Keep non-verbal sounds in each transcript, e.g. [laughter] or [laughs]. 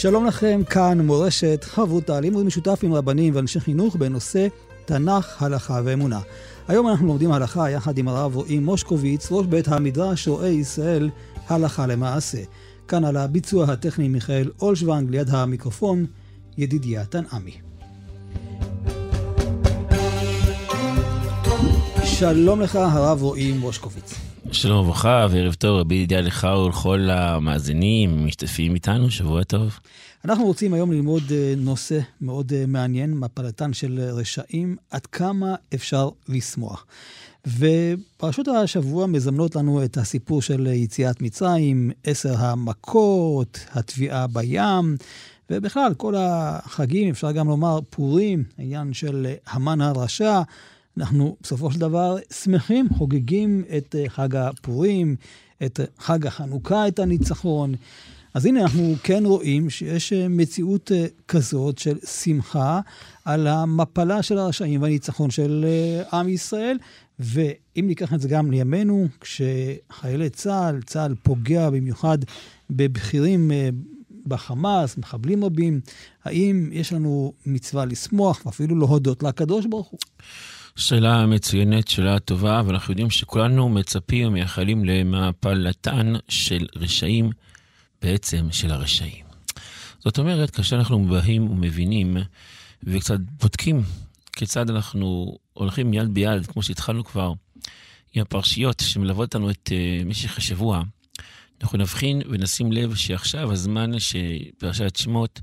שלום לכם, כאן מורשת חברותה, לימוד משותף עם רבנים ואנשי חינוך בנושא תנ"ך, הלכה ואמונה. היום אנחנו לומדים הלכה יחד עם הרב רועי מושקוביץ, ראש בית המדרש רועי ישראל, הלכה למעשה. כאן על הביצוע הטכני מיכאל אולשוונג, ליד המיקרופון, ידידיה תנעמי. שלום לך, הרב רועי מושקוביץ. שלום וברכה וערב טוב, רבי ידיעה לך ולכל המאזינים, משתתפים איתנו, שבוע טוב. אנחנו רוצים היום ללמוד אה, נושא מאוד אה, מעניין, מפלתן של רשעים, עד כמה אפשר לשמוח. ופרשות השבוע מזמנות לנו את הסיפור של יציאת מצרים, עשר המכות, הטביעה בים, ובכלל, כל החגים, אפשר גם לומר פורים, העניין של המן הרשע. אנחנו בסופו של דבר שמחים, חוגגים את אה, חג הפורים, את חג החנוכה, את הניצחון. אז הנה, אנחנו כן רואים שיש אה, מציאות אה, כזאת של שמחה על המפלה של הרשעים והניצחון של עם ישראל. ואם ניקח את זה גם לימינו, כשחיילי צה"ל, צה"ל פוגע במיוחד בבכירים בחמאס, מחבלים רבים, האם יש לנו מצווה לשמוח ואפילו להודות לקדוש ברוך הוא? שאלה מצוינת, שאלה טובה, ואנחנו יודעים שכולנו מצפים ומייחלים למפלתן של רשעים, בעצם של הרשעים. זאת אומרת, כאשר אנחנו באים ומבינים וקצת בודקים כיצד אנחנו הולכים יד ביד, כמו שהתחלנו כבר, עם הפרשיות שמלוות אותנו את uh, משך השבוע, אנחנו נבחין ונשים לב שעכשיו הזמן שפרשת שמות,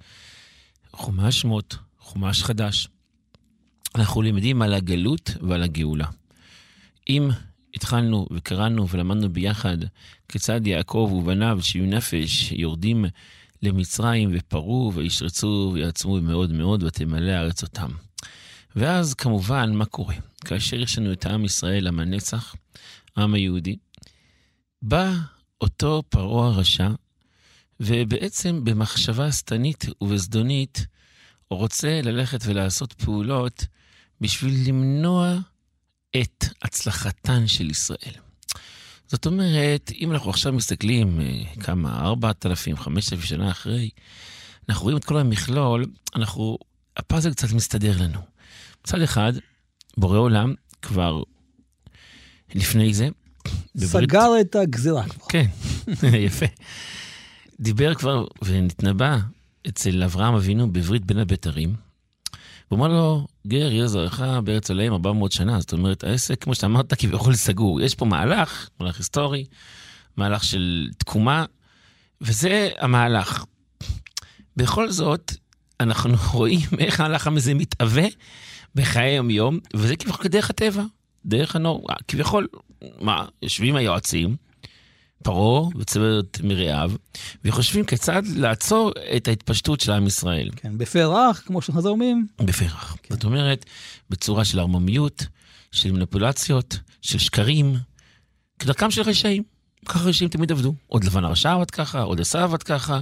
חומש שמות, חומש חדש, אנחנו למדים על הגלות ועל הגאולה. אם התחלנו וקראנו ולמדנו ביחד כיצד יעקב ובניו שבעים נפש יורדים למצרים ופרו וישרצו ויעצמו מאוד מאוד ותמלא הארץ אותם. ואז כמובן, מה קורה? כאשר יש לנו את העם ישראל, עם הנצח, העם היהודי, בא אותו פרעה הרשע, ובעצם במחשבה שטנית ובזדונית, רוצה ללכת ולעשות פעולות בשביל למנוע את הצלחתן של ישראל. זאת אומרת, אם אנחנו עכשיו מסתכלים אה, כמה, 4,000, 5,000 שנה אחרי, אנחנו רואים את כל המכלול, אנחנו, הפאזל קצת מסתדר לנו. מצד אחד, בורא עולם כבר לפני זה, בברית... סגר את הגזירה כבר. כן, [laughs] יפה. דיבר כבר ונתנבא אצל אברהם אבינו בברית בין הבתרים, הוא אמר לו, גר יהיה זרעך בארץ עליהם 400 שנה. זאת אומרת, העסק, כמו שאמרת, כביכול סגור. יש פה מהלך, מהלך היסטורי, מהלך של תקומה, וזה המהלך. בכל זאת, אנחנו [laughs] רואים איך המהלך הזה מתהווה בחיי היום-יום, וזה כביכול כדרך הטבע, דרך הנור. כביכול, מה, יושבים היועצים, פרעה וצוות מרעיו, וחושבים כיצד לעצור את ההתפשטות של עם ישראל. כן, בפרח, כמו שחזר אומרים. בפרח. כן. זאת אומרת, בצורה של ערמומיות, של מניפולציות, של שקרים, כדרכם של רשעים. ככה רשעים תמיד עבדו. עוד לבן הרשע עבד ככה, עוד עשה עבד ככה.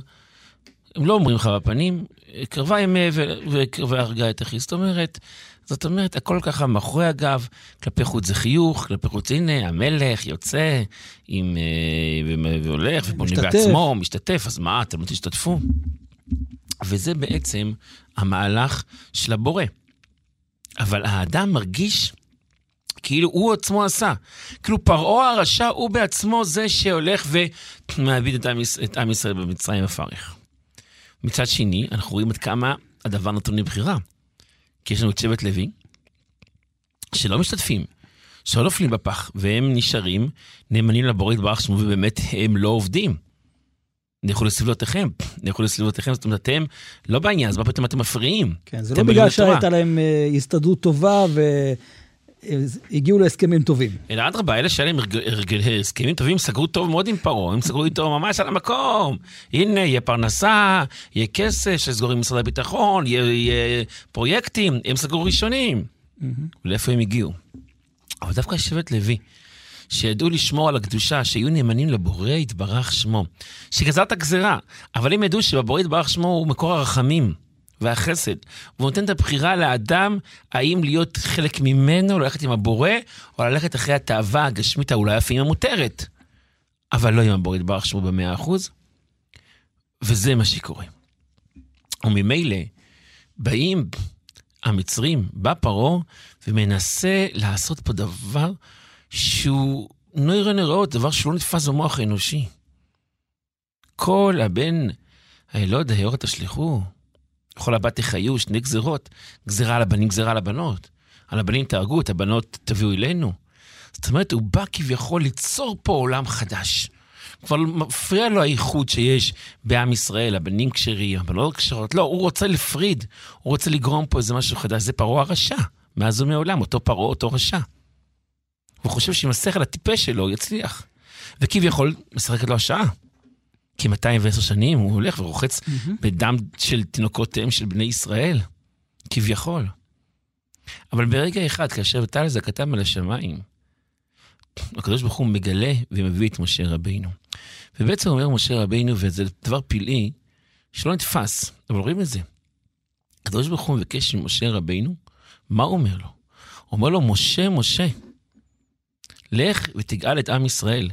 הם לא אומרים לך בפנים, קרבה ימי וקרבה הרגה את אחי. זאת אומרת, זאת אומרת, הכל ככה מאחורי הגב, כלפי חוץ זה חיוך, כלפי חוץ, הנה, המלך יוצא עם, אה, והולך, ובונה בעצמו, משתתף, אז מה, אתם לא תשתתפו? וזה בעצם המהלך של הבורא. אבל האדם מרגיש כאילו הוא עצמו עשה. כאילו פרעה הרשע הוא בעצמו זה שהולך ומעביד את עם ישראל במצרים הפרך. מצד שני, אנחנו רואים עד כמה הדבר נתון לבחירה. כי יש לנו את שבט לוי, שלא משתתפים, שלא נופלים בפח, והם נשארים נאמנים לבורא יתברך שמו, ובאמת הם לא עובדים. לכו לסבלותיכם, לכו לסבלותיכם, זאת אומרת, אתם לא בעניין, אז מה פתאום אתם מפריעים? כן, זה לא בגלל שהייתה להם אה, הסתדרות טובה ו... הגיעו להסכמים טובים. אלא אדרבה, אלה שהיה להם הסכמים טובים, סגרו טוב מאוד עם פרעה, הם סגרו איתו ממש על המקום. הנה, יהיה פרנסה, יהיה כסף שסגור עם משרד הביטחון, יהיה, פרויקטים, הם סגרו ראשונים. ולאיפה הם הגיעו? אבל דווקא שבט לוי, שידעו לשמור על הקדושה, שיהיו נאמנים לבורא יתברך שמו, שגזר את הגזירה, אבל הם ידעו שבבורא יתברך שמו הוא מקור הרחמים. והחסד. והוא נותן את הבחירה לאדם האם להיות חלק ממנו, ללכת עם הבורא, או ללכת אחרי התאווה הגשמית האולי אפילו המותרת. אבל לא עם הבורא יתברך שמו במאה אחוז. וזה מה שקורה. וממילא באים המצרים, בא פרעה ומנסה לעשות פה דבר שהוא לא יראה נראות, דבר שלא נתפס במוח האנושי. כל הבן הילוד היאור תשליכו, כל הבת תחיו, שני גזירות, גזירה על הבנים, גזירה על הבנות. על הבנים תהרגו, את הבנות תביאו אלינו. זאת אומרת, הוא בא כביכול ליצור פה עולם חדש. כבר מפריע לו האיחוד שיש בעם ישראל, הבנים כשרים, הבנות כשרות. לא, הוא רוצה לפריד, הוא רוצה לגרום פה איזה משהו חדש. זה פרעה הרשע, מאז ומעולם, אותו פרעה, אותו רשע. הוא חושב שעם השכל הטיפש שלו הוא יצליח. וכביכול משחקת לו השעה. כי 210 שנים הוא הולך ורוחץ mm-hmm. בדם של תינוקותיהם של בני ישראל, כביכול. אבל ברגע אחד, כאשר טל זעקתם על השמיים, הקדוש ברוך הוא מגלה ומביא את משה רבינו. ובעצם אומר משה רבינו, וזה דבר פלאי, שלא נתפס, אבל רואים את זה. הקדוש ברוך הוא מבקש ממשה רבינו, מה הוא אומר לו? הוא אומר לו, משה, משה, לך ותגאל את עם ישראל.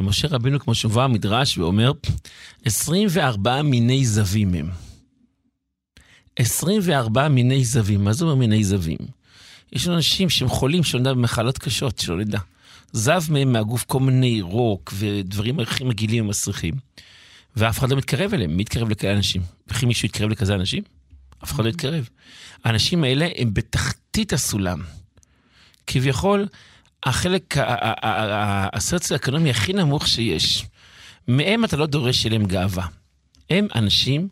ומשה רבינו, כמו שהובא המדרש, ואומר, 24 מיני זווים הם. 24 מיני זווים. מה זה אומר מיני זווים? יש אנשים שהם חולים, שלא נדע במחלות קשות, שלא נדע. זב מהם מהגוף כל מיני רוק ודברים הכי מגעילים ומסריחים, ואף אחד לא מתקרב אליהם. מי יתקרב לכאלה אנשים? וכי מישהו יתקרב לכזה אנשים? אף אחד לא יתקרב. האנשים האלה הם בתחתית הסולם. כביכול, החלק, הסוציו-אקונומי הכי נמוך שיש. מהם אתה לא דורש אליהם גאווה. הם אנשים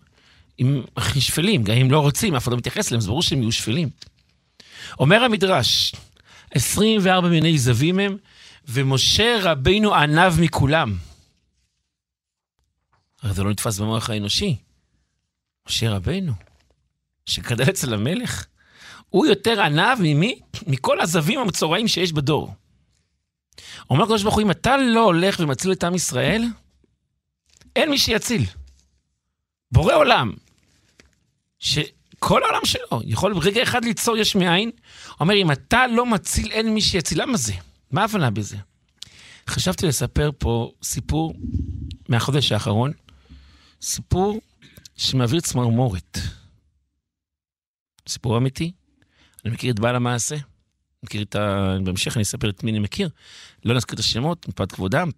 עם הכי שפלים, גם אם לא רוצים, אף אחד לא מתייחס אליהם, אז ברור שהם יהיו שפלים. אומר המדרש, 24 מיני זווים הם, ומשה רבינו ענב מכולם. הרי זה לא נתפס במוח האנושי. משה רבינו, שגדל אצל המלך, הוא יותר ענב ממי? מכל הזווים המצורעים שיש בדור. אומר הקדוש ברוך הוא, אם אתה לא הולך ומציל את עם ישראל, אין מי שיציל. בורא עולם, שכל העולם שלו יכול ברגע אחד ליצור יש מאין, אומר, אם אתה לא מציל, אין מי שיציל. למה זה? מה ההבנה בזה? חשבתי לספר פה סיפור מהחודש האחרון, סיפור שמעביר צמרמורת. סיפור אמיתי. אני מכיר את בעל המעשה, מכיר את ה... בהמשך אני אספר את מי אני מכיר. לא נזכיר את השמות, מפאת כבודם.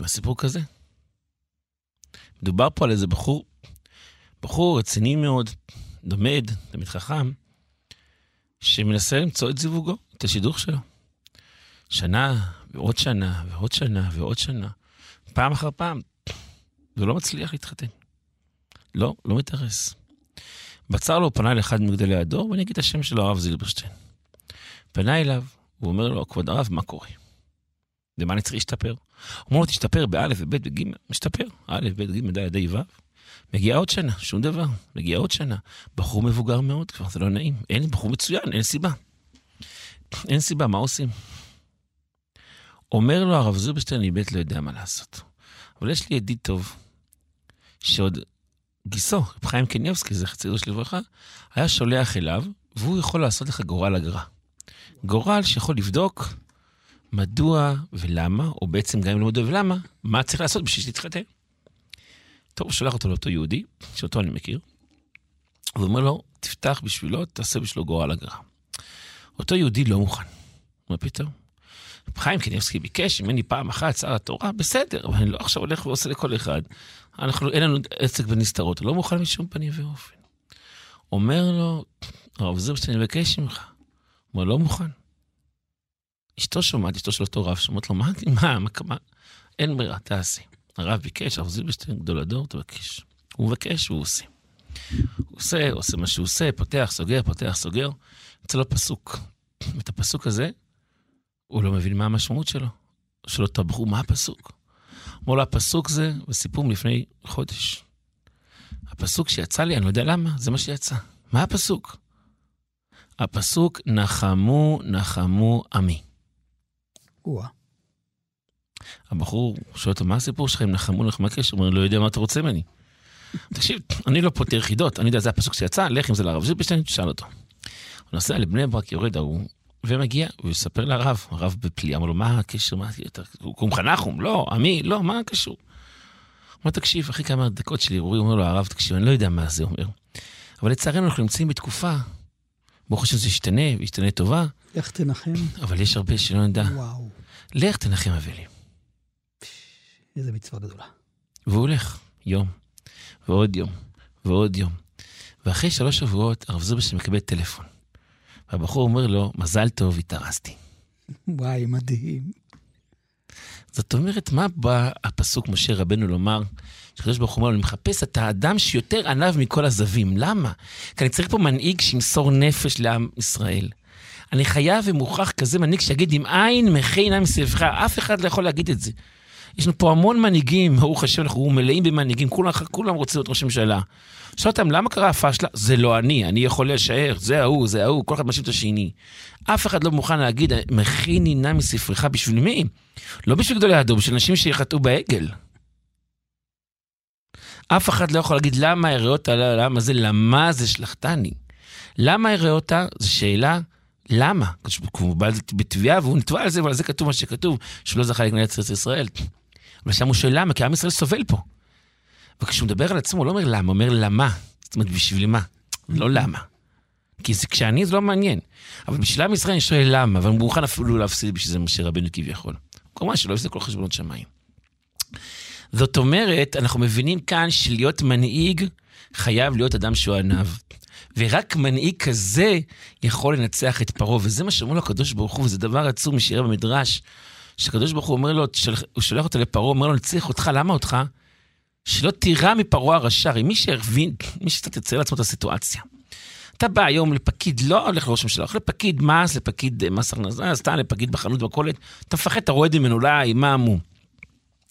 הסיפור כזה. מדובר פה על איזה בחור, בחור רציני מאוד, לומד, תמיד חכם, שמנסה למצוא את זיווגו, את השידוך שלו. שנה, ועוד שנה, ועוד שנה, ועוד שנה. פעם אחר פעם, ולא מצליח להתחתן. לא, לא מתארס. בצר לו, פנה לאחד מגדלי הדור, ואני אגיד את השם שלו, הרב זילברשטיין. פנה אליו, הוא אומר לו, כבוד הרב, מה קורה? ומה אני צריך להשתפר? הוא אומר לו, תשתפר באלף וב' וג', משתפר, א', ב', ג', ד', ד', ו'. מגיעה עוד שנה, שום דבר, מגיעה עוד שנה. בחור מבוגר מאוד כבר, זה לא נעים. אין, בחור מצוין, אין סיבה. אין סיבה, מה עושים? אומר לו הרב זילברשטיין, אני באמת לא יודע מה לעשות. אבל יש לי ידיד טוב, שעוד גיסו, רב חיים קניבסקי, זכר צעיר לברכה, היה שולח אליו, והוא יכול לעשות לך גורל אגרה. גורל שיכול לבדוק מדוע ולמה, או בעצם גם אם לא מדוע ולמה, מה צריך לעשות בשביל שתתחתן. טוב, הוא שולח אותו לאותו יהודי, שאותו אני מכיר, והוא אומר לו, תפתח בשבילו, תעשה בשבילו גורל אגרה. אותו יהודי לא מוכן. מה פתאום? חיים קניבסקי ביקש ממני פעם אחת שר התורה, בסדר, אבל אני לא עכשיו הולך ועושה לכל אחד. אנחנו, אין לנו עסק בנסתרות, לא מוכן משום פנים ואופן. אומר לו, הרב זרבשטיין, אני מבקש ממך. אומר, לא מוכן. אשתו שומעת, אשתו של אותו רב, שומעת לו, מה, מה, מה, מה, אין ברירה, תעשי. הרב ביקש, הרב זילברשטיין, גדול הדור, תבקש. הוא מבקש, הוא עושה. הוא עושה, עושה מה שהוא עושה, פותח, סוגר, פותח, סוגר. יוצא לו פסוק. ואת הפסוק הזה, הוא לא מבין מה המשמעות שלו. אותו הבחור, מה הפסוק? אמר לו, הפסוק זה, וסיפור מלפני חודש. הפסוק שיצא לי, אני לא יודע למה, זה מה שיצא. מה הפסוק? הפסוק, נחמו, נחמו עמי. או-אה. הבחור שואל אותו, מה הסיפור שלך עם נחמו, נחמו הקשר? הוא אומר, לא יודע מה אתה רוצה ממני. תקשיב, אני לא פותר חידות, אני יודע, זה הפסוק שיצא, לך עם זה לרב זילברשטיין, תשאל אותו. הוא נוסע לבני ברק, יורד ההוא, ומגיע, הוא יספר לרב, הרב בפליאה, אמר לו, מה הקשר, מה, הוא קומך נחום? לא, עמי, לא, מה הקשור? אמר, תקשיב, אחרי כמה דקות שלי, אורי אומר לו, הרב, תקשיב, אני לא יודע מה זה אומר. אבל לצערנו אנחנו נמצאים בתקופה, ברוך השם זה ישתנה, וישתנה טובה. לך תנחם. אבל יש הרבה שלא נדע. וואו. לך תנחם אבלים. איזה מצווה גדולה. והוא הולך, יום, ועוד יום, ועוד יום. ואחרי שלוש שבועות, הרב זוברשטיין מקבל טלפון. והבחור אומר לו, מזל טוב, התארסתי. וואי, מדהים. זאת אומרת, מה בא הפסוק משה רבנו לומר? שקדוש ברוך הוא אומר אני מחפש את האדם שיותר עניו מכל הזווים. למה? כי אני צריך פה מנהיג שימסור נפש לעם ישראל. אני חייב ומוכרח כזה מנהיג שיגיד, אם אין מחי עיניים מסביבך, אף אחד לא יכול להגיד את זה. יש לנו פה המון מנהיגים, ברוך השם, אנחנו מלאים במנהיגים, כולם, כולם רוצים להיות ראש ממשלה. שואל אותם, למה קרה הפשלה? זה לא אני, אני יכול לשער, זה ההוא, זה ההוא, כל אחד מאשים את השני. אף אחד לא מוכן להגיד, מכין עינה מספרך, בשביל מי? לא בשביל גדולי הדור, בשביל אנשים שיחטאו בעגל. אף אחד לא יכול להגיד למה הראותה, למה זה, למה זה שלחתני. למה הראותה? זו שאלה, למה? הוא בא בתביעה והוא נתבע על זה, ועל זה כתוב מה שכתוב, שלא זכה לגננת ארץ ישראל. אבל שם הוא שואל למה, כי עם ישראל סובל פה. וכשהוא מדבר על עצמו, הוא לא אומר למה, הוא אומר למה. זאת אומרת, בשביל מה? לא למה. כי זה, כשאני זה לא מעניין. אבל בשביל עם ישראל אני שואל למה, ואני מוכן אפילו להפסיד בשביל זה משה רבנו כביכול. כמובן שלא יפסיד כל חשבונות שמיים. זאת אומרת, אנחנו מבינים כאן שלהיות מנהיג חייב להיות אדם שהוא עניו. ורק מנהיג כזה יכול לנצח את פרעה, וזה מה שאומר לו הקדוש ברוך הוא, וזה דבר עצום משירה במדרש, שהקדוש ברוך הוא אומר לו, הוא שולח אותו לפרעה, אומר לו, נצליח אותך, למה אותך? שלא תירא מפרעה הרשע, הרי מי שהבין, מי שקצת יצייר לעצמו את הסיטואציה. אתה בא היום לפקיד, לא הולך לראש הממשלה, הולך לפקיד מס, לפקיד מס הכנסה, סתם לפקיד בחנות במכולת, אתה מפחד, אתה רועד ממנו, אולי, מה מו?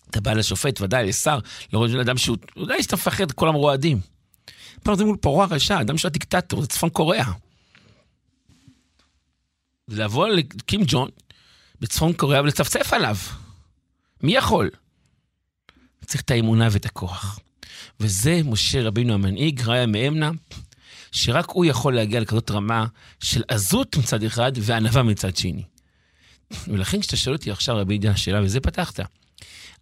אתה בא לשופט, ודאי, לשר, לראש אדם שהוא, ודאי שאתה מפחד, כולם רועדים. פעם זה מול פרעה הרשע, אדם שהוא הדיקטטור, זה צפון קוריאה. לבוא לקים ג'ון בצפון קוריאה ולצפצף עליו. מי יכול? צריך את האמונה ואת הכוח. וזה משה רבינו המנהיג, ראיה מאמנה, שרק הוא יכול להגיע לכזאת רמה של עזות מצד אחד וענווה מצד שני. ולכן כשאתה שואל אותי עכשיו, רבי ידיעה, השאלה, וזה פתחת,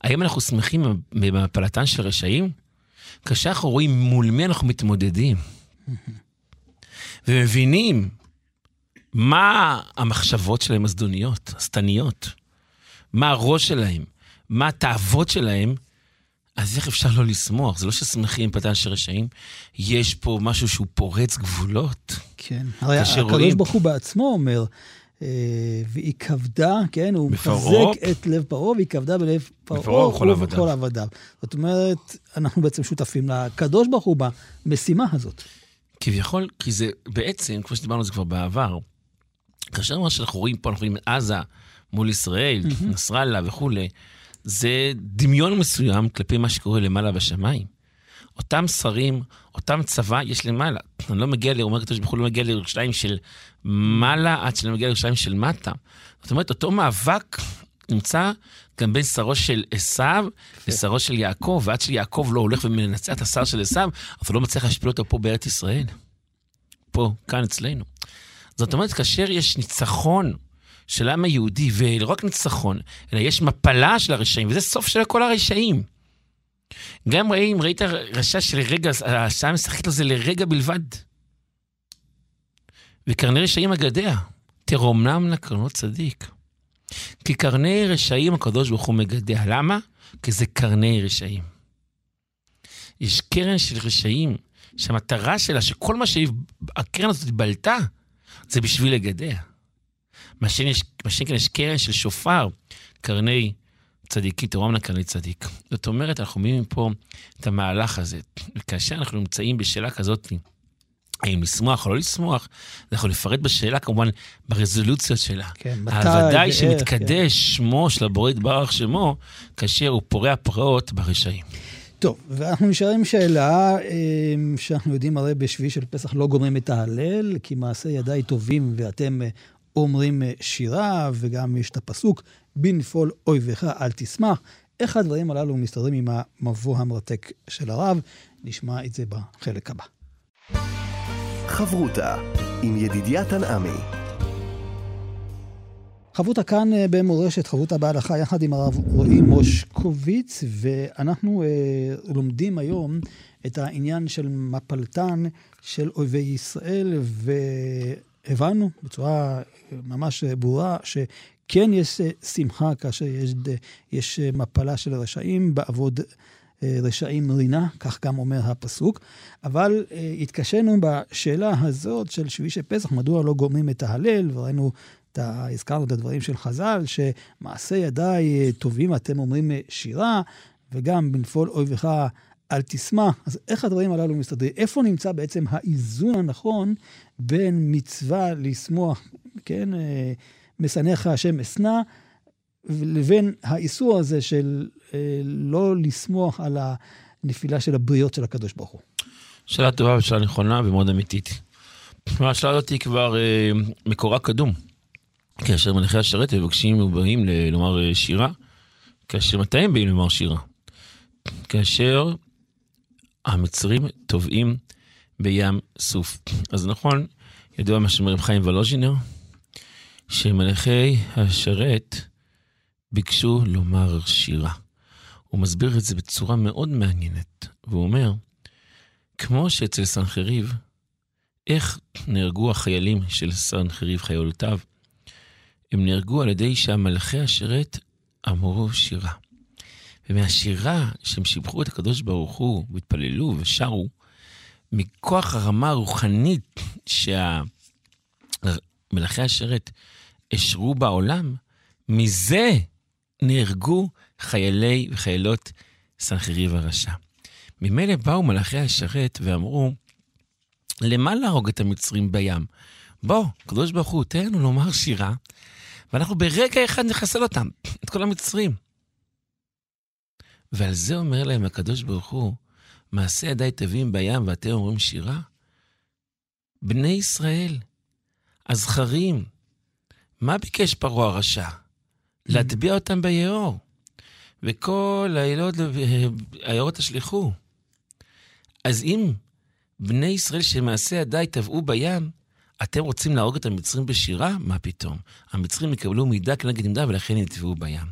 האם אנחנו שמחים במפלתן של רשעים? כאשר אנחנו רואים מול מי אנחנו מתמודדים, ומבינים מה המחשבות שלהם הזדוניות, השטניות, מה הראש שלהם, מה התאוות שלהם, אז איך אפשר לא לשמוח? זה לא ששמחים פתן של רשעים, יש פה משהו שהוא פורץ גבולות. כן, הרי הקדוש ברוך הוא בעצמו אומר, אה, והיא כבדה, כן, הוא מחזק את לב פרעה, והיא כבדה בלב פרעה ובכל עבדיו. זאת אומרת, אנחנו בעצם שותפים לקדוש ברוך הוא במשימה הזאת. כביכול, כי זה בעצם, כמו שדיברנו על זה כבר בעבר, כאשר מה שאנחנו רואים פה, אנחנו רואים עזה מול ישראל, נסראללה וכולי, זה דמיון מסוים כלפי מה שקורה למעלה בשמיים. אותם שרים, אותם צבא יש למעלה. אני לא מגיע, אומר הקדוש ברוך הוא לא מגיע לירושלים של מעלה עד שאני מגיע לירושלים של מטה. זאת אומרת, אותו מאבק נמצא גם בין שרו של עשיו לשרו של יעקב, ועד שיעקב לא הולך ומנצח את השר של עשיו, אז הוא לא מצליח להשפיל אותו פה בארץ ישראל. פה, כאן אצלנו. זאת אומרת, כאשר יש ניצחון של העם היהודי, ולא רק ניצחון, אלא יש מפלה של הרשעים, וזה סוף של כל הרשעים. גם אם ראית רשע שלרגע, השעה משחקת לו זה לרגע בלבד. וקרני רשעים אגדיה, תרומנם לקרנות צדיק. כי קרני רשעים הקדוש ברוך הוא מגדיה. למה? כי זה קרני רשעים. יש קרן של רשעים, שהמטרה שלה, שכל מה שהקרן הזאת בלטה, זה בשביל לגדיה. מה שכן יש קרן של שופר, קרני צדיקי, תרומנה קרני צדיק. זאת אומרת, אנחנו מביאים פה את המהלך הזה. וכאשר אנחנו נמצאים בשאלה כזאת, האם לשמוח או לא לשמוח, אנחנו לפרט בשאלה, כמובן, ברזולוציות שלה. כן, מתי ודאי שמתקדש כן. שמו של הבורא יתברך שמו, כאשר הוא פורע פרעות ברשעים. טוב, ואנחנו נשארים שאלה אמ, שאנחנו יודעים הרי בשביעי של פסח לא גומרים את ההלל, כי מעשי ידיי טובים ואתם אה, אומרים אה, שירה, וגם יש את הפסוק, בנפול אויביך אל תשמח. איך הדברים הללו מסתדרים עם המבוא המרתק של הרב? נשמע את זה בחלק הבא. חברותה עם ידידיה תנעמי חברותה כאן אה, במורשת, חברותה בהלכה, יחד עם הרב רועי מושקוביץ, ואנחנו אה, לומדים היום את העניין של מפלתן של אויבי ישראל, והבנו בצורה אה, ממש ברורה שכן יש אה, שמחה כאשר יש, יש מפלה של רשעים בעבוד רשעים רינה, כך גם אומר הפסוק. אבל התקשינו בשאלה הזאת של שבישי פסח, מדוע לא גורמים את ההלל, וראינו אתה הזכרנו את הדברים של חז"ל, שמעשה ידיי אה, טובים אתם אומרים אה, שירה, וגם בנפול אויבך אל תשמח. אז איך הדברים הללו מסתדרים? איפה נמצא בעצם האיזון הנכון בין מצווה לשמוח, כן, אה, משנאיך השם אשנא, לבין האיסור הזה של לא לשמוח על הנפילה של הבריות של הקדוש ברוך הוא? שאלה טובה ושאלה נכונה ומאוד אמיתית. השאלה הזאת היא כבר אה, מקורה קדום. כאשר מלאכי השרת מבקשים ובאים לומר אה, שירה, כאשר מתי הם באים לומר שירה? כאשר המצרים טובעים בים סוף. אז נכון, ידוע מה שאומרים חיים ולוז'ינר, שמלאכי השרת ביקשו לומר שירה. הוא מסביר את זה בצורה מאוד מעניינת, והוא אומר, כמו שאצל סנחריב, איך נהרגו החיילים של סנחריב, חיילותיו, הם נהרגו על ידי שהמלאכי השרת אמרו שירה. ומהשירה שהם שיבחו את הקדוש ברוך הוא, והתפללו ושרו, מכוח הרמה הרוחנית שהמלאכי השרת השרו בעולם, מזה נהרגו חיילי וחיילות סנחריב הרשע. ממילא באו מלאכי השרת ואמרו, למה להרוג את המצרים בים? בוא, קדוש ברוך הוא, תן לנו לומר שירה, ואנחנו ברגע אחד נחסל אותם, [clears throat] את כל המצרים. ועל זה אומר להם הקדוש ברוך הוא, מעשה ידי תווים בים ואתם אומרים שירה? בני ישראל, הזכרים, מה ביקש פרעה הרשע? להטביע אותם ביאור. וכל העילות, העיירות תשליכו. אז אם בני ישראל שמעשה ידי טבעו בים, אתם רוצים להרוג את המצרים בשירה? מה פתאום? המצרים יקבלו מידה כנגד עמדה ולכן יטבעו בים.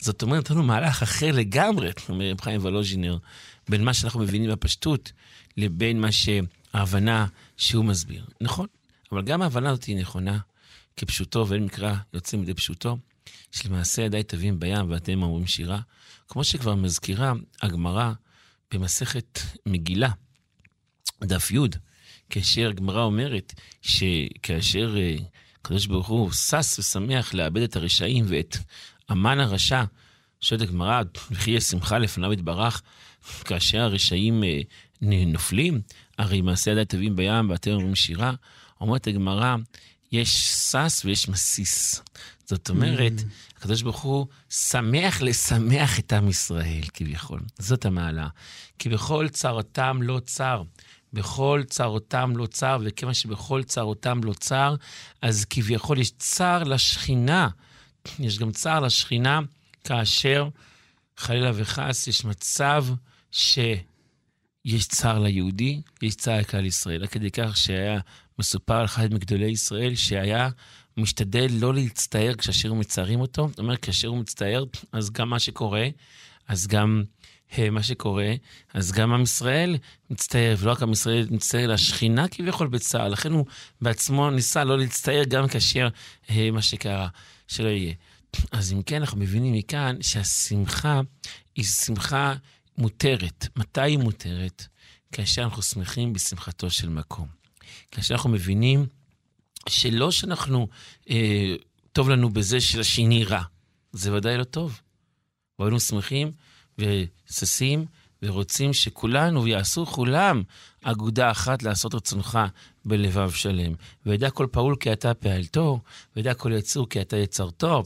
זאת אומרת, לנו מהלך אחר לגמרי, אומר רב חיים ולוז'ינר, בין מה שאנחנו מבינים בפשטות לבין מה שההבנה שהוא מסביר. נכון, אבל גם ההבנה הזאת היא נכונה כפשוטו, ואין מקרא יוצא מידי פשוטו, שלמעשה ידי טבים בים ואתם אומרים שירה, כמו שכבר מזכירה הגמרא במסכת מגילה, דף י', כאשר הגמרא אומרת שכאשר אה, הקדוש ברוך הוא שש ושמח לאבד את הרשעים ואת המן הרשע, שואלת הגמרא, וכי יש שמחה לפניו יתברך, כאשר הרשעים אה, נופלים, הרי מעשה ידי טובים בים ואתם אומרים שירה, אומרת הגמרא, יש שש ויש מסיס. זאת אומרת, mm. הקדוש ברוך הוא שמח לשמח את עם ישראל, כביכול. זאת המעלה. כי בכל צרתם לא צר. בכל צרותם לא צר, וכיוון שבכל צרותם לא צר, אז כביכול יש צר לשכינה. יש גם צר לשכינה כאשר חלילה וחס יש מצב שיש צר ליהודי, יש צר לכלל ישראל. עד כדי כך שהיה מסופר על אחד מגדולי ישראל שהיה משתדל לא להצטער כאשר מצערים אותו. זאת אומרת, כאשר הוא מצטער, אז גם מה שקורה, אז גם מה שקורה, אז גם עם ישראל מצטער, ולא רק עם ישראל מצטער, אלא השכינה כביכול בצער, לכן הוא בעצמו ניסה לא להצטער גם כאשר מה שקרה, שלא יהיה. אז אם כן, אנחנו מבינים מכאן שהשמחה היא שמחה מותרת. מתי היא מותרת? כאשר אנחנו שמחים בשמחתו של מקום. כאשר אנחנו מבינים שלא שאנחנו, אה, טוב לנו בזה שלשני רע, זה ודאי לא טוב. והיינו שמחים וששים ורוצים שכולנו יעשו כולם אגודה אחת לעשות רצונך בלבב שלם. וידע כל פעול כי אתה פעלתו, וידע כל יצור כי אתה יצרתו,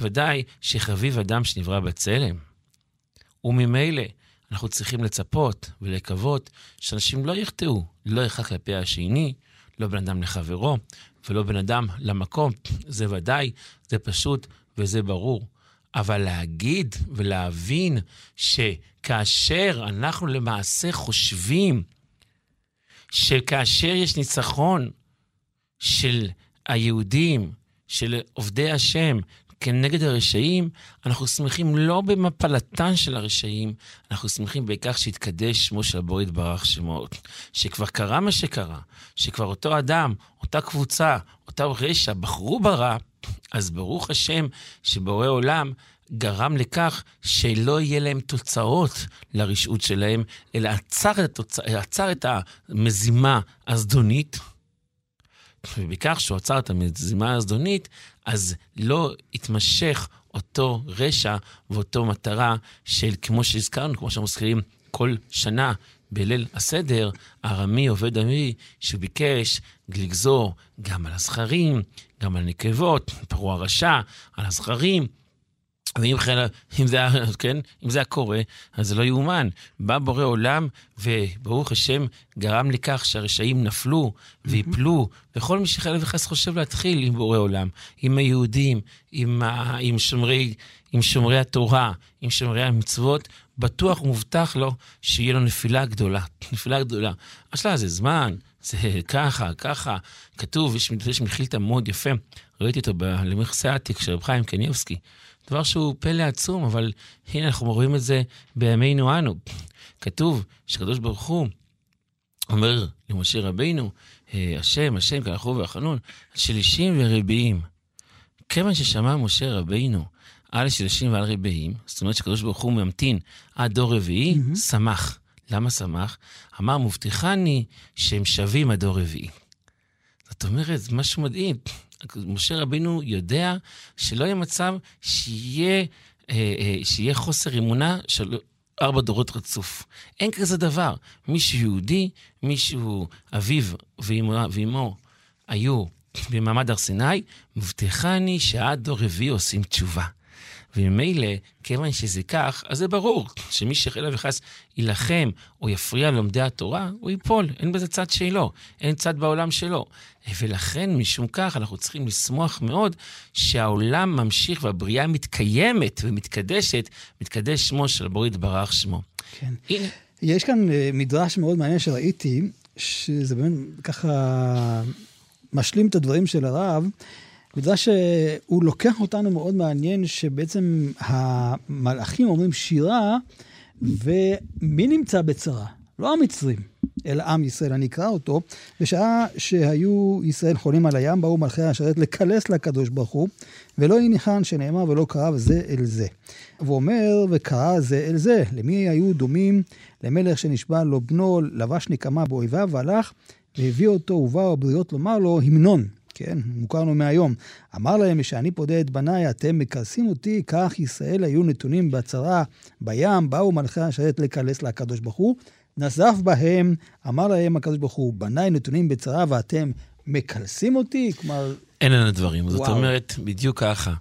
וודאי שחביב אדם שנברא בצלם. וממילא אנחנו צריכים לצפות ולקוות שאנשים לא יחטאו, לא אחד כלפי השני, לא בן אדם לחברו ולא בן אדם למקום. זה ודאי, זה פשוט וזה ברור. אבל להגיד ולהבין שכאשר אנחנו למעשה חושבים שכאשר יש ניצחון של היהודים של עובדי השם כנגד הרשעים, אנחנו שמחים לא במפלתן של הרשעים, אנחנו שמחים בכך שהתקדש שמו של הבורא יתברך שמו, שכבר קרה מה שקרה, שכבר אותו אדם, אותה קבוצה, אותה רשע, בחרו ברע, אז ברוך השם שבורא עולם גרם לכך שלא יהיה להם תוצאות לרשעות שלהם, אלא עצר התוצ... עצר את המזימה הזדונית, ובכך שהוא עצר את המזימה הזדונית, אז לא התמשך אותו רשע ואותו מטרה של, כמו שהזכרנו, כמו שאנחנו מזכירים כל שנה בליל הסדר, ארמי עובד עמי, שביקש לגזור גם על הזכרים, גם על נקבות, פרעה הרשע, על הזכרים. ואם חיל, אם זה, כן, אם זה קורה, אז זה לא יאומן. בא בורא עולם, וברוך השם, גרם לכך שהרשעים נפלו ויפלו, וכל מי שחלילה וחס חושב להתחיל עם בורא עולם, עם היהודים, עם, עם, שומרי, עם שומרי התורה, עם שומרי המצוות, בטוח ומובטח לו שיהיה לו נפילה גדולה. [laughs] נפילה גדולה. יש לה זה זמן, זה ככה, ככה. כתוב, יש, יש מחילתא מאוד יפה, ראיתי אותו למכסה העתיק של רב חיים קניבסקי. דבר שהוא פלא עצום, אבל הנה אנחנו רואים את זה בימינו אנו. כתוב שקדוש ברוך הוא אומר למשה רבינו, השם, השם, כלכו והחנון, שלישים ורביעים. כיוון ששמע משה רבינו על שלישים ועל רביעים, זאת אומרת שקדוש ברוך הוא ממתין עד דור רביעי, mm-hmm. שמח. למה שמח? אמר, מבטיחני שהם שווים עד דור רביעי. זאת אומרת, זה משהו מדהים. משה רבינו יודע שלא יהיה מצב שיהיה, אה, אה, שיהיה חוסר אמונה של ארבע דורות רצוף. אין כזה דבר. מישהו יהודי, מישהו אביו ואמו, ואמו היו במעמד הר סיני, מבטיחני שעד דור רביעי עושים תשובה. וממילא, כיוון שזה כך, אז זה ברור שמי שחלילה וחס יילחם או יפריע ללומדי התורה, הוא ייפול, אין בזה צד שלו, אין צד בעולם שלו. ולכן, משום כך, אנחנו צריכים לשמוח מאוד שהעולם ממשיך והבריאה מתקיימת ומתקדשת, מתקדש שמו של הבורא יתברך שמו. כן. הנה. יש כאן אה, מדרש מאוד מעניין שראיתי, שזה באמת ככה משלים את הדברים של הרב. בגלל שהוא לוקח אותנו מאוד מעניין, שבעצם המלאכים אומרים שירה, ומי נמצא בצרה? לא המצרים, אלא עם ישראל. אני אקרא אותו. בשעה שהיו ישראל חולים על הים, באו מלכי השרת לקלס לקדוש ברוך הוא, ולא יהי ניחן שנאמר ולא קרב זה אל זה. והוא אומר, וקרא זה אל זה. למי היו דומים? למלך שנשבע לו בנו, לבש נקמה באויביו, והלך והביא אותו, ובאו הבריות לומר לו, המנון. כן, מוכר לנו מהיום. אמר להם, משאני פודה את בניי, אתם מכרסים אותי, כך ישראל היו נתונים בצרה בים, באו מלכי השרת לקלס לקדוש ברוך הוא, נזף בהם, אמר להם הקדוש ברוך הוא, בניי נתונים בצרה ואתם מקלסים אותי? כלומר... אין לנו דברים. זאת אומרת, בדיוק ככה.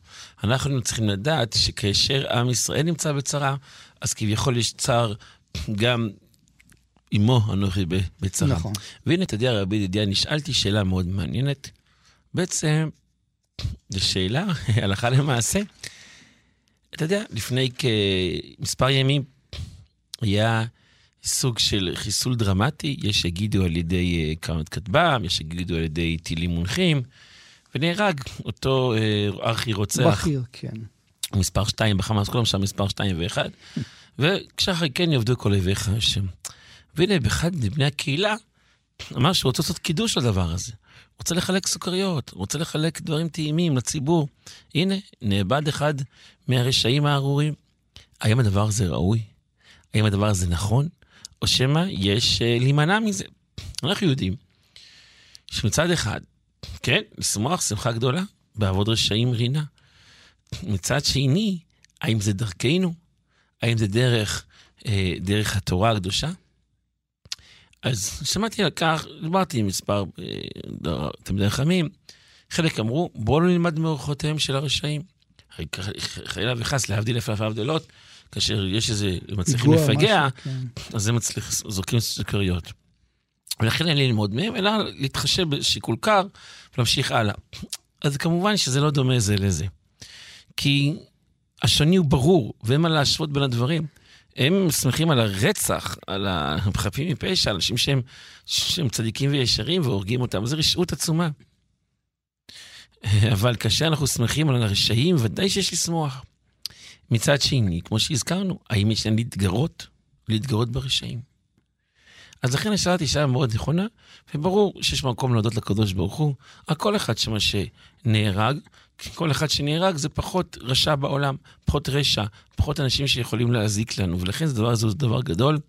אנחנו צריכים לדעת שכאשר עם ישראל נמצא בצרה, אז כביכול יש צער גם עמו אנוכי בצרה. נכון. והנה, אתה יודע, רבי ידידיה, נשאלתי שאלה מאוד מעניינת. בעצם, זו שאלה, [laughs] הלכה למעשה. אתה יודע, לפני כמספר ימים היה סוג של חיסול דרמטי, יש שיגידו על ידי קרנות כטב"ם, יש שיגידו על ידי טילים מונחים, ונהרג אותו uh, ארכי רוצח. בכיר, כן. מספר שתיים בחמאס, כולם שם מספר שתיים ואחד. וכשאחרי כן יעבדו כל אויביך השם. והנה, באחד מבני הקהילה אמר שהוא רוצה לעשות קידוש לדבר הזה. רוצה לחלק סוכריות, רוצה לחלק דברים טעימים לציבור. הנה, נאבד אחד מהרשעים הארורים. האם הדבר הזה ראוי? האם הדבר הזה נכון? או שמא יש uh, להימנע מזה? אנחנו יודעים שמצד אחד, כן, לשמוח שמחה גדולה, בעבוד רשעים רינה. מצד שני, האם זה דרכנו? האם זה דרך, אה, דרך התורה הקדושה? אז שמעתי על כך, דיברתי עם מספר אה, תלמידי חכמים, חלק אמרו, בואו לא נלמד מאורחותיהם של הרשעים. חלילה וחס, להבדיל אלף אלף הבדלות, כאשר יש איזה, מצליחים לפגע, כן. אז הם מצליחים, זורקים סוכריות. ולכן אין לי ללמוד מהם, אלא להתחשב בשיקול קר ולהמשיך הלאה. אז כמובן שזה לא דומה זה לזה. כי השוני הוא ברור, ואין מה להשוות בין הדברים. הם שמחים על הרצח, על החפים [laughs] מפשע, אנשים שהם, שהם צדיקים וישרים והורגים אותם. זו רשעות עצומה. אבל כאשר אנחנו שמחים על הרשעים, ודאי שיש לשמוח. מצד שני, כמו שהזכרנו, האם יש להם להתגרות? להתגרות ברשעים. אז לכן השאלה תשאלה מאוד נכונה, וברור שיש מקום להודות לקדוש ברוך הוא על כל אחד שמה שנהרג, כל אחד שנהרג זה פחות רשע בעולם, פחות רשע, פחות אנשים שיכולים להזיק לנו, ולכן זה דבר, זה דבר גדול,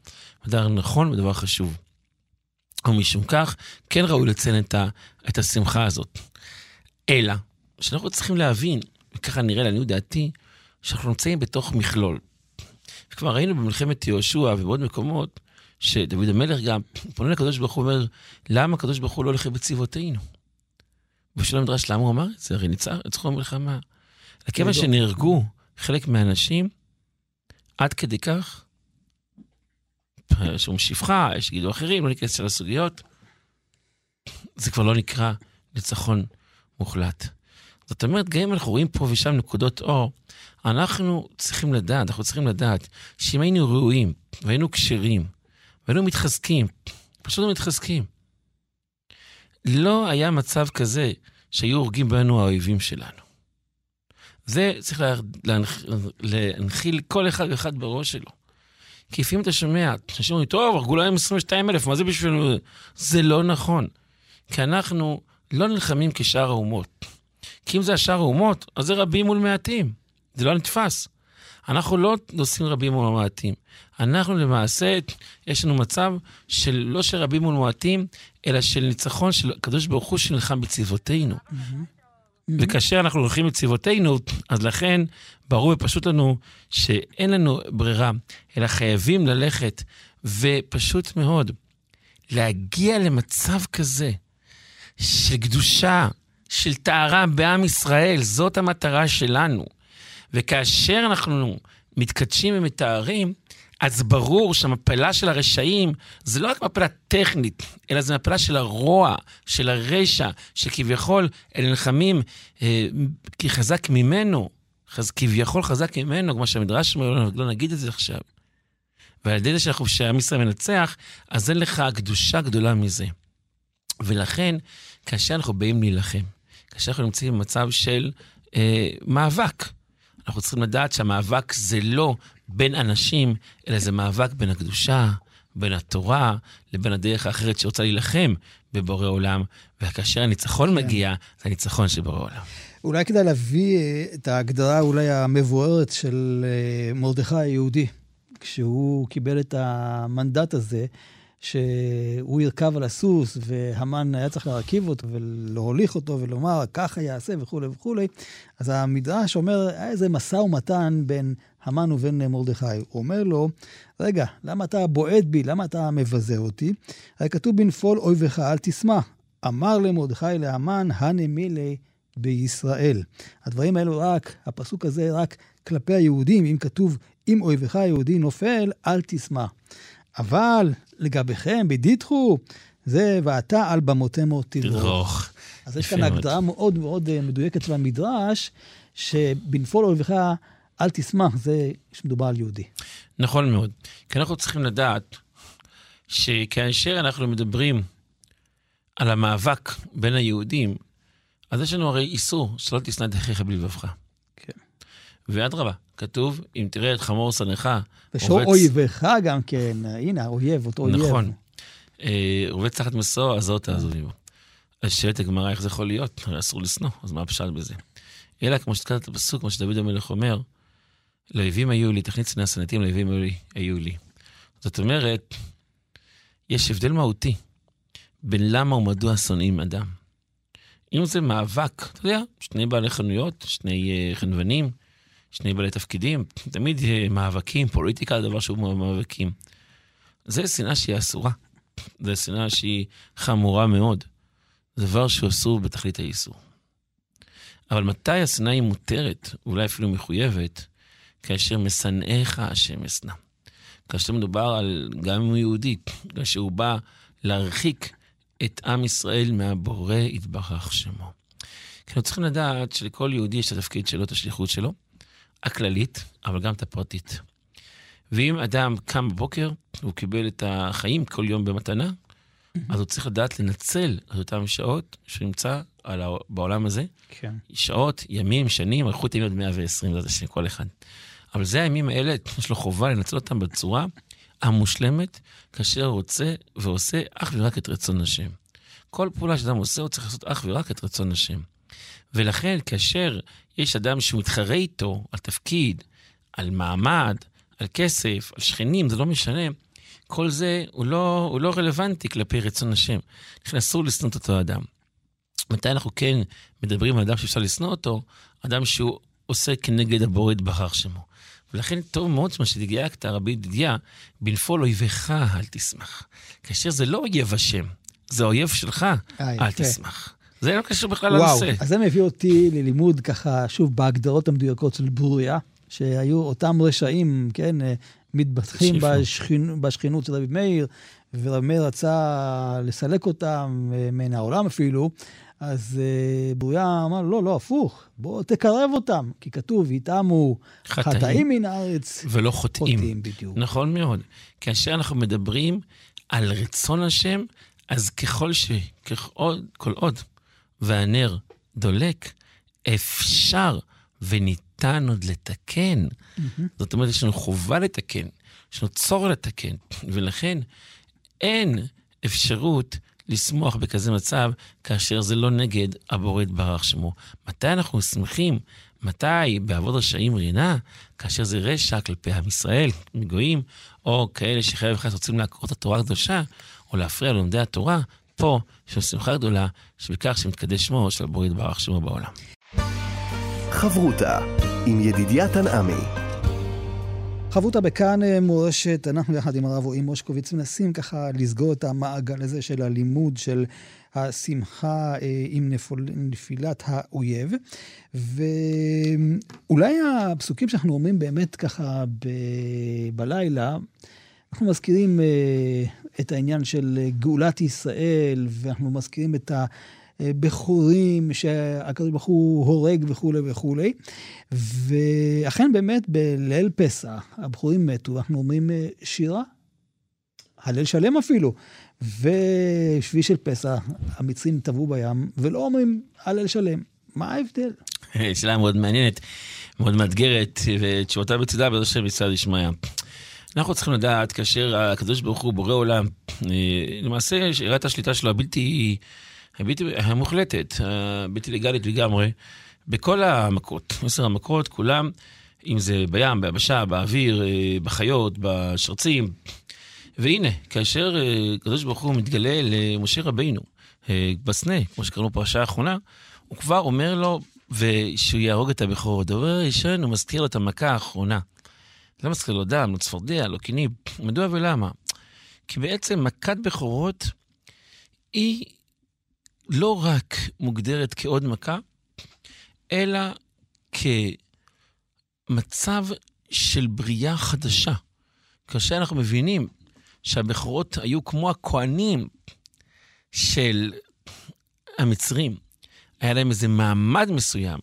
דבר נכון ודבר חשוב. ומשום כך, כן ראוי לציין את, ה, את השמחה הזאת. אלא, שאנחנו צריכים להבין, וככה נראה לעניות דעתי, שאנחנו נמצאים בתוך מכלול. וכבר ראינו במלחמת יהושע ובעוד מקומות, שדוד המלך גם פונה לקדוש ברוך הוא ואומר, למה הקדוש ברוך הוא לא הולך בצבאותינו? ושלום מדרש, למה הוא אמר את זה? הרי ניצחו במלחמה. כיוון שנהרגו חלק מהאנשים, עד כדי כך, יש לנו שפחה, יש גידו אחרים, לא ניכנס לסוגיות, זה כבר לא נקרא ניצחון מוחלט. זאת אומרת, גם אם אנחנו רואים פה ושם נקודות אור, אנחנו צריכים לדעת, אנחנו צריכים לדעת שאם היינו ראויים והיינו כשרים והיינו מתחזקים, פשוט לא מתחזקים, לא היה מצב כזה שהיו הורגים בנו האויבים שלנו. זה צריך להנח... להנחיל כל אחד ואחד בראש שלו. כי לפעמים אתה שומע, אנשים אומרים, טוב, הרגו להם 22 אלף, מה זה בשבילנו? זה לא נכון. כי אנחנו לא נלחמים כשאר האומות. כי אם זה השאר האומות, אז זה רבים מול מעטים. זה לא נתפס. אנחנו לא עושים רבים מול מעטים. אנחנו למעשה, יש לנו מצב של לא של רבים מול מעטים, אלא של ניצחון של הקדוש ברוך הוא שנלחם בצבאותינו. Mm-hmm. וכאשר אנחנו הולכים בצבאותינו, אז לכן ברור ופשוט לנו שאין לנו ברירה, אלא חייבים ללכת, ופשוט מאוד, להגיע למצב כזה של קדושה, של טהרה בעם ישראל, זאת המטרה שלנו. וכאשר אנחנו מתקדשים ומתארים, אז ברור שהמפלה של הרשעים זה לא רק מפלה טכנית, אלא זו מפלה של הרוע, של הרשע, שכביכול אלה נלחמים אה, כי חזק ממנו, חז, כביכול חזק ממנו, כמו שהמדרש אומר, לא נגיד את זה עכשיו. ועל ידי זה שעם ישראל מנצח, אז אין לך קדושה גדולה מזה. ולכן, כאשר אנחנו באים להילחם, כאשר אנחנו נמצאים במצב של אה, מאבק, אנחנו צריכים לדעת שהמאבק זה לא בין אנשים, אלא זה מאבק בין הקדושה, בין התורה, לבין הדרך האחרת שרוצה להילחם בבורא עולם, וכאשר הניצחון כן. מגיע, זה הניצחון של בורא עולם. אולי כדאי להביא אה, את ההגדרה אולי המבוארת של אה, מרדכי היהודי, כשהוא קיבל את המנדט הזה. שהוא ירכב על הסוס, והמן היה צריך להרכיב אותו ולהוליך אותו ולומר, ככה יעשה וכולי וכולי. אז המדרש אומר, היה איזה משא ומתן בין המן ובין מרדכי. הוא אומר לו, רגע, למה אתה בועט בי? למה אתה מבזה אותי? הרי כתוב בנפול אויבך אל תשמח. אמר למרדכי להמן, הנמילי בישראל. הדברים האלו רק, הפסוק הזה רק כלפי היהודים, אם כתוב, אם אויבך היהודי נופל, אל תשמח. אבל לגביכם, בדידחו, זה ואתה על במותמו תדרוך. אז יש כאן הגדרה מאוד מאוד אה, מדויקת במדרש, שבנפול אויבך אל תשמח, זה שמדובר על יהודי. נכון מאוד. כי אנחנו צריכים לדעת שכאשר אנחנו מדברים על המאבק בין היהודים, אז יש לנו הרי איסור שלא תשנא את אחיך בלבבך. כן. ואדרבה, כתוב, אם תראה את חמור שנאך, ושור אויבך גם כן, הנה, האויב, אותו אויב. נכון. אה, רובץ תחת מסוע, אז לא תעזובי בו. אז שואלת הגמרא, איך זה יכול להיות? הרי אסור לשנוא, אז מה הפשט בזה? אלא כמו את הפסוק, כמו שדוד המלך אומר, לאויבים היו לי, תכנית שנאה שנאתים לאויבים היו לי, היו לי. זאת אומרת, יש הבדל מהותי בין למה ומדוע שונאים אדם. אם זה מאבק, אתה יודע, שני בעלי חנויות, שני uh, חנוונים, שני בעלי תפקידים, תמיד uh, מאבקים, פוליטיקה זה דבר שהוא מאבקים. זה שנאה שהיא אסורה. זה שנאה שהיא חמורה מאוד. זה דבר שהוא אסור בתכלית האיסור. אבל מתי השנאה היא מותרת, אולי אפילו מחויבת? כאשר משנאיך השם אשנא. כאשר מדובר על, גם אם הוא יהודי, כאשר הוא בא להרחיק את עם ישראל מהבורא יתברך שמו. כי אנחנו צריכים לדעת שלכל יהודי יש את התפקיד שלו, את השליחות שלו, הכללית, אבל גם את הפרטית. ואם אדם קם בבוקר, הוא קיבל את החיים כל יום במתנה, אז הוא צריך לדעת לנצל את אותן שעות שהוא נמצא על ה... בעולם הזה. כן. שעות, ימים, שנים, אריכות ימים עד 120, זה השם, כל אחד. אבל זה הימים האלה, יש לו חובה לנצל אותם בצורה המושלמת, כאשר הוא רוצה ועושה אך ורק את רצון השם. כל פעולה שאדם עושה, הוא צריך לעשות אך ורק את רצון השם. ולכן, כאשר יש אדם שהוא מתחרה איתו על תפקיד, על מעמד, על כסף, על שכנים, זה לא משנה, כל זה הוא לא, הוא לא רלוונטי כלפי רצון השם. לכן אסור לשנוא את אותו אדם. מתי אנחנו כן מדברים על אדם שאפשר לשנוא אותו? אדם שהוא עושה כנגד הבורא יתברך שמו. ולכן טוב מאוד מה שדייקת, רבי ידידיה, בנפול אויביך אל תשמח. כאשר זה לא אויב השם, זה אויב שלך, אה, אל. תשמח. זה לא קשור בכלל וואו, לנושא. אז זה מביא אותי ללימוד ככה, שוב, בהגדרות המדויקות של ברוריה, שהיו אותם רשעים, כן, אה, מתבטחים שיפו. בשכינ... בשכינות של רבי מאיר, ורבי מאיר רצה לסלק אותם אה, מן העולם אפילו, אז אה, ברוריה אמר, לא, לא, הפוך, בוא תקרב אותם, כי כתוב, יטעמו חטאים. חטאים מן הארץ, ולא חוטאים. חוטאים בדיוק. נכון מאוד. כאשר אנחנו מדברים על רצון השם, אז ככל ש... ככל כל עוד והנר דולק, אפשר וניתן עוד לתקן. זאת אומרת, יש לנו חובה לתקן, יש לנו צורך לתקן, ולכן אין אפשרות לשמוח בכזה מצב כאשר זה לא נגד הבורא יתברך שמו. מתי אנחנו שמחים? מתי בעבוד רשעים רינה? כאשר זה רשע כלפי עם ישראל, מגויים, או כאלה שחייב וחס רוצים לעקור את התורה הקדושה, או להפריע ללומדי התורה, פה יש לנו שמחה גדולה, שבכך שמתקדש שמו של הבורא יתברך שמו בעולם. חברותה עם ידידיה תנעמי. חברותה בכאן אה, מורשת, אנחנו יחד עם הרב רועי מושקוביץ מנסים ככה לסגור את המעגל הזה של הלימוד, של השמחה אה, עם נפול, נפילת האויב. ואולי הפסוקים שאנחנו אומרים באמת ככה ב... בלילה, אנחנו מזכירים אה, את העניין של גאולת ישראל, ואנחנו מזכירים את הבכורים שהקדוש ברוך הוא הורג וכולי וכולי. ואכן באמת בליל פסח הבכורים מתו, ואנחנו אומרים אה, שירה, הלל שלם אפילו. ושביעי של פסח, המצרים טבעו בים, ולא אומרים הלל שלם. מה ההבדל? [laughs] שאלה מאוד מעניינת, מאוד מאתגרת, ותשובתה בצדה בעזרת השם ישמעיה. אנחנו צריכים לדעת, כאשר הקדוש ברוך הוא בורא עולם, אה, למעשה שאלת השליטה שלו הבלתי, הבלתי המוחלטת, הבלתי לגלית לגמרי, בכל המכות, עשר המכות, כולם, אם זה בים, ביבשה, באוויר, אה, בחיות, בשרצים. והנה, כאשר אה, הקדוש ברוך הוא מתגלה למשה רבינו אה, בסנה, כמו שקראנו בפרשה האחרונה, הוא כבר אומר לו ושהוא יהרוג את הבכור. הדבר הראשון, הוא מזכיר לו את המכה האחרונה. לא מזכיר לו דם, לא צפרדע, לא קינים. מדוע ולמה? כי בעצם מכת בכורות היא לא רק מוגדרת כעוד מכה, אלא כמצב של בריאה חדשה. כאשר אנחנו מבינים שהבכורות היו כמו הכוהנים של המצרים, היה להם איזה מעמד מסוים,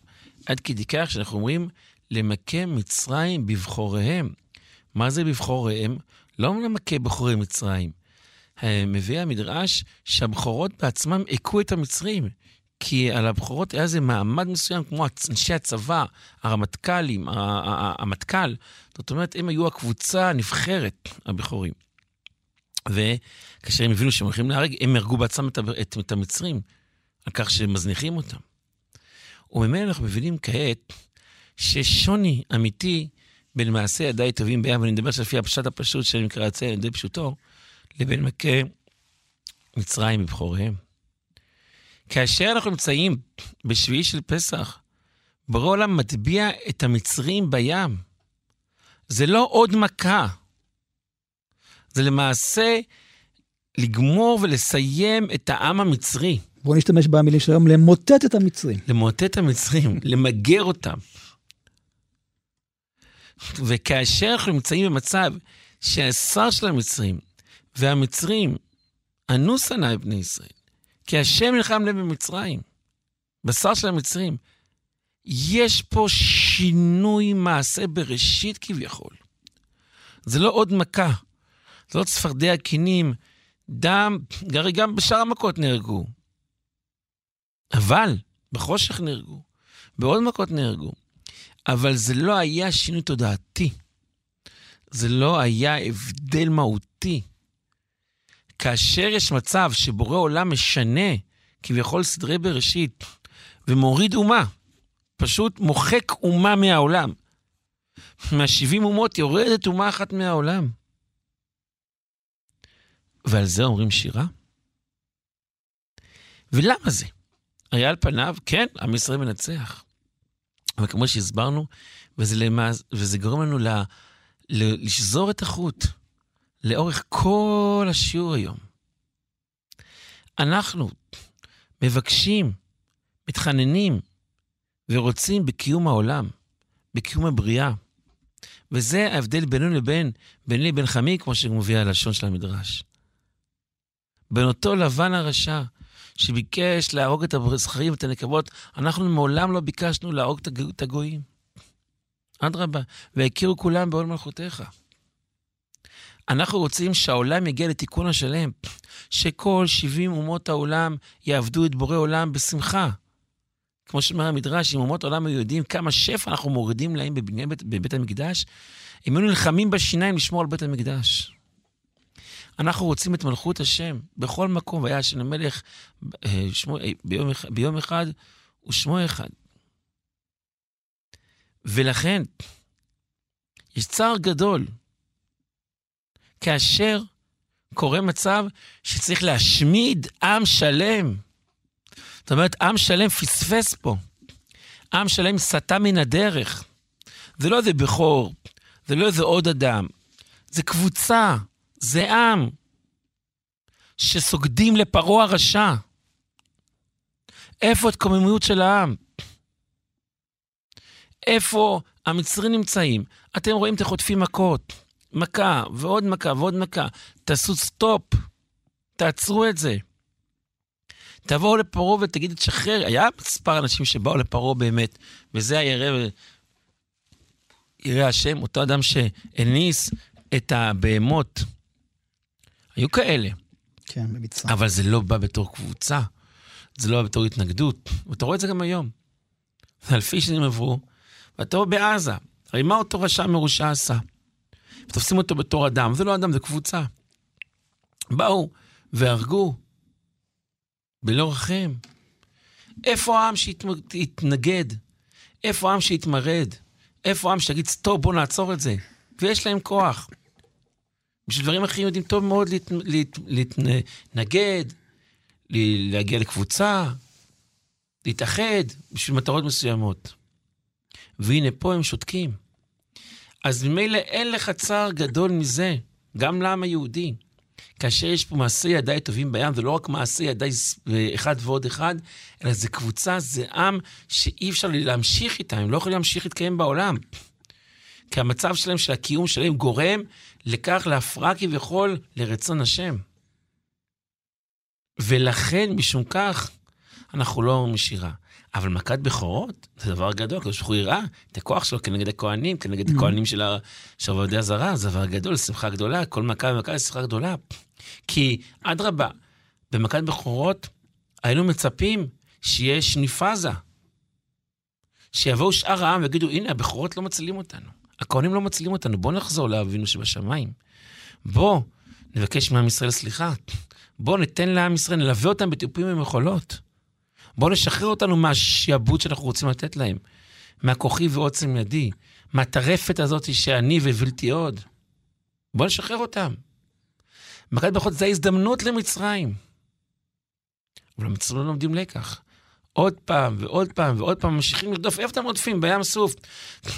עד כדי כך שאנחנו אומרים, למכה מצרים בבחוריהם. מה זה בבחוריהם? לא למכה בכורי מצרים. מביא המדרש שהבכורות בעצמם הכו את המצרים. כי על הבכורות היה איזה מעמד מסוים, כמו אנשי הצבא, הרמטכ"לים, המטכ"ל. זאת אומרת, הם היו הקבוצה הנבחרת, הבכורים. וכאשר הם הבינו שהם הולכים להרג, הם הרגו בעצמם את, את, את המצרים, על כך שהם מזניחים אותם. וממילא אנחנו מבינים כעת שיש שוני אמיתי בין מעשי ידיי טובים בים, ואני מדבר לפי הפשט הפשוט שאני מקרא זה, די פשוטו, לבין מכה מצרים בבחוריהם. כאשר אנחנו נמצאים בשביעי של פסח, בורא עולם מטביע את המצרים בים. זה לא עוד מכה. זה למעשה לגמור ולסיים את העם המצרי. בואו נשתמש במילים של היום, למוטט את המצרים. למוטט את המצרים, למגר אותם. וכאשר אנחנו נמצאים במצב שהשר של המצרים והמצרים ענו שנאי בני ישראל, כי השם נלחם לב במצרים, בשר של המצרים, יש פה שינוי מעשה בראשית כביכול. זה לא עוד מכה, זה לא צפרדע קינים, דם, הרי גם בשאר המכות נהרגו. אבל בחושך נהרגו, בעוד מכות נהרגו. אבל זה לא היה שינוי תודעתי. זה לא היה הבדל מהותי. כאשר יש מצב שבורא עולם משנה כביכול סדרי בראשית ומוריד אומה, פשוט מוחק אומה מהעולם. מהשבעים אומות יורדת אומה אחת מהעולם. ועל זה אומרים שירה? ולמה זה? הרי על פניו, כן, עם ישראל מנצח. אבל כמו שהסברנו, וזה, למאז, וזה גורם לנו ל, ל, לשזור את החוט לאורך כל השיעור היום. אנחנו מבקשים, מתחננים ורוצים בקיום העולם, בקיום הבריאה. וזה ההבדל בינינו לבין, ביני לבין חמי, כמו שמוביל הלשון של המדרש. בין אותו לבן הרשע, שביקש להרוג את הזכרים ואת הנקבות, אנחנו מעולם לא ביקשנו להרוג את הגויים. אדרבה, והכירו כולם בעול מלכותיך. אנחנו רוצים שהעולם יגיע לתיקון השלם, שכל 70 אומות העולם יעבדו את בורא עולם בשמחה. כמו שאומר המדרש, אם אומות העולם היו יודעים כמה שפע אנחנו מורידים להם בבית, בבית המקדש, הם היו נלחמים בשיניים לשמור על בית המקדש. אנחנו רוצים את מלכות השם בכל מקום, והיה השם המלך אה, שמו, אה, ביום, ביום אחד ושמו אחד. ולכן, יש צער גדול כאשר קורה מצב שצריך להשמיד עם שלם. זאת אומרת, עם שלם פספס פה. עם שלם סטה מן הדרך. זה לא איזה בכור, זה לא איזה עוד אדם. זה קבוצה, זה עם שסוגדים לפרעה הרשע. איפה התקוממות של העם? איפה המצרים נמצאים? אתם רואים, אתם חוטפים מכות. מכה, ועוד מכה, ועוד מכה. תעשו סטופ. תעצרו את זה. תבואו לפרעה ותגידו, תשחרר. היה מספר אנשים שבאו לפרעה באמת, וזה הירא, ירא השם, אותו אדם שהניס את הבהמות. היו כאלה. כן, במצרים. אבל זה לא בא בתור קבוצה, זה לא בא בתור התנגדות. ואתה רואה את זה גם היום. אלפי שנים עברו, ואתה רואה בעזה, הרי מה אותו רשע מרושע עשה? ותופסים אותו בתור אדם, זה לא אדם, זה קבוצה. באו והרגו בלא רחם. איפה העם שהתנגד? איפה העם שהתמרד? איפה העם שיגיד, טוב, בוא נעצור את זה? ויש להם כוח. בשביל דברים אחרים יודעים טוב מאוד להתנגד, להגיע לקבוצה, להתאחד בשביל מטרות מסוימות. והנה פה הם שותקים. אז ממילא אין לך צער גדול מזה, גם לעם היהודי. כאשר יש פה מעשי ידיי טובים בים, זה לא רק מעשי ידיי אחד ועוד אחד, אלא זה קבוצה, זה עם שאי אפשר להמשיך איתם, הם לא יכולים להמשיך להתקיים בעולם. כי המצב שלהם, של הקיום שלהם, גורם לכך להפרעה כביכול לרצון השם. ולכן, משום כך, אנחנו לא אומרים שירה. אבל מכת בכורות זה דבר גדול, כי הוא יראה את הכוח שלו כנגד הכוהנים, כנגד mm-hmm. הכוהנים של עובדי הזרה, זה דבר גדול, שמחה גדולה, כל מכה ומכה זה שמחה גדולה. כי אדרבה, במכת בכורות היינו מצפים שיש ניפאזה. שיבואו שאר העם ויגידו, הנה, הבכורות לא מצילים אותנו. הכהנים לא מצילים אותנו, בואו נחזור לאבינו שבשמיים. בואו נבקש מעם ישראל סליחה. בואו ניתן לעם ישראל, נלווה אותם בטיפים ומחולות. בואו נשחרר אותנו מהשעבוד שאנחנו רוצים לתת להם. מהכוחי ועוצם ידי. מהטרפת הזאת שאני ובלתי עוד. בואו נשחרר אותם. מכת ברכות זה ההזדמנות למצרים. אבל המצרים לא לומדים לקח. עוד פעם ועוד פעם ועוד פעם ממשיכים לרדוף, איפה אתם רודפים? בים סוף.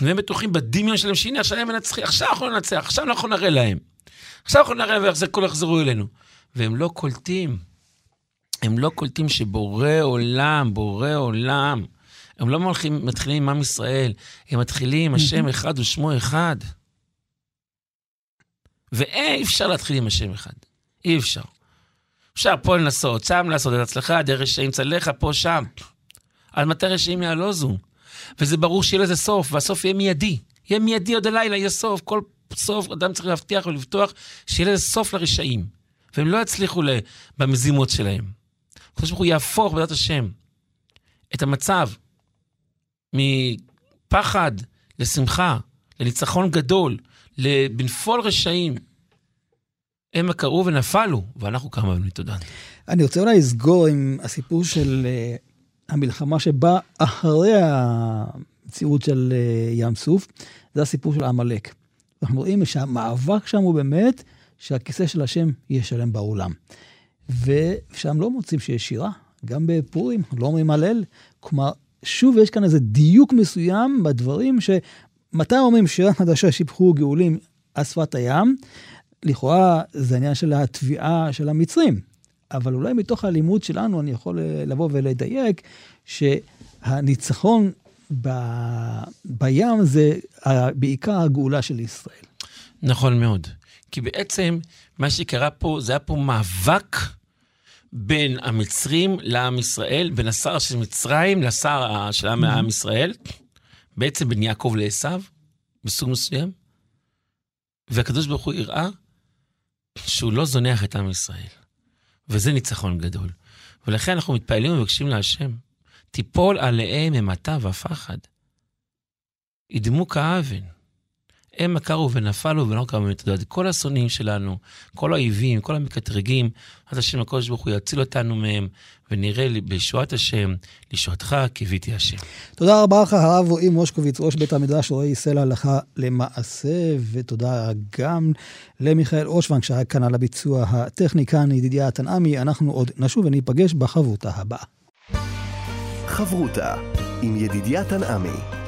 והם בטוחים בדמיון שלהם, שהנה עכשיו הם מנצחים, עכשיו אנחנו ננצח, עכשיו אנחנו נראה להם. עכשיו אנחנו נראה להם ואיך כולם יחזרו אלינו. והם לא קולטים. הם לא קולטים שבורא עולם, בורא עולם, הם לא מלכים, מתחילים עם עם ישראל, הם מתחילים עם השם אחד ושמו אחד. ואי אפשר להתחיל עם השם אחד. אי אפשר. אפשר פה לנסות, שם לעשות את הצלחה, דרך רשעים צלחה, פה, שם. עד מתי רשעים יעלוזו? וזה ברור שיהיה לזה סוף, והסוף יהיה מיידי. יהיה מיידי עוד הלילה, יהיה סוף. כל סוף אדם צריך להבטיח ולבטוח שיהיה לזה סוף לרשעים. והם לא יצליחו במזימות שלהם. הקדוש ברוך הוא יהפוך בעזרת השם את המצב מפחד לשמחה, לניצחון גדול, בנפול רשעים. המה קראו ונפלו, ואנחנו קמה ונתודה. אני רוצה אולי לסגור עם הסיפור של uh, המלחמה שבאה אחרי המציאות של uh, ים סוף, זה הסיפור של עמלק. אנחנו רואים שהמאבק שם הוא באמת שהכיסא של השם יהיה שלם בעולם. ושם לא מוצאים שיש שירה, גם בפורים, לא אומרים הלל. כלומר, שוב יש כאן איזה דיוק מסוים בדברים שמתי אומרים שירה חדשה שיפחו גאולים על שפת הים, לכאורה זה עניין של התביעה של המצרים. אבל אולי מתוך הלימוד שלנו אני יכול לבוא ולדייק שהניצחון ב... בים זה בעיקר הגאולה של ישראל. נכון מאוד. כי בעצם מה שקרה פה, זה היה פה מאבק בין המצרים לעם ישראל, בין השר של מצרים לשר של עם mm-hmm. ישראל, בעצם בין יעקב לעשו, בסוג מסוים, והקדוש ברוך הוא הראה שהוא לא זונח את עם ישראל. וזה ניצחון גדול. ולכן אנחנו מתפעלים ומבקשים להשם, תיפול עליהם אימתה ופחד. ידמו כאבן. הם עקרו ונפלו ולא קמו מתודות. כל השונאים שלנו, כל האויבים, כל המקטרגים, עד השם הקודש ברוך הוא יציל אותנו מהם, ונראה בישועת השם, לישועתך קיוויתי השם. תודה רבה לך, הרב רועי מושקוביץ, ראש בית המדרש רועי סלע הלכה למעשה, ותודה גם למיכאל אושוונג שהיה כאן על הביצוע הטכני, כאן ידידיה תנעמי, אנחנו עוד נשוב וניפגש בחברותה הבאה. חברותה עם ידידיה תנעמי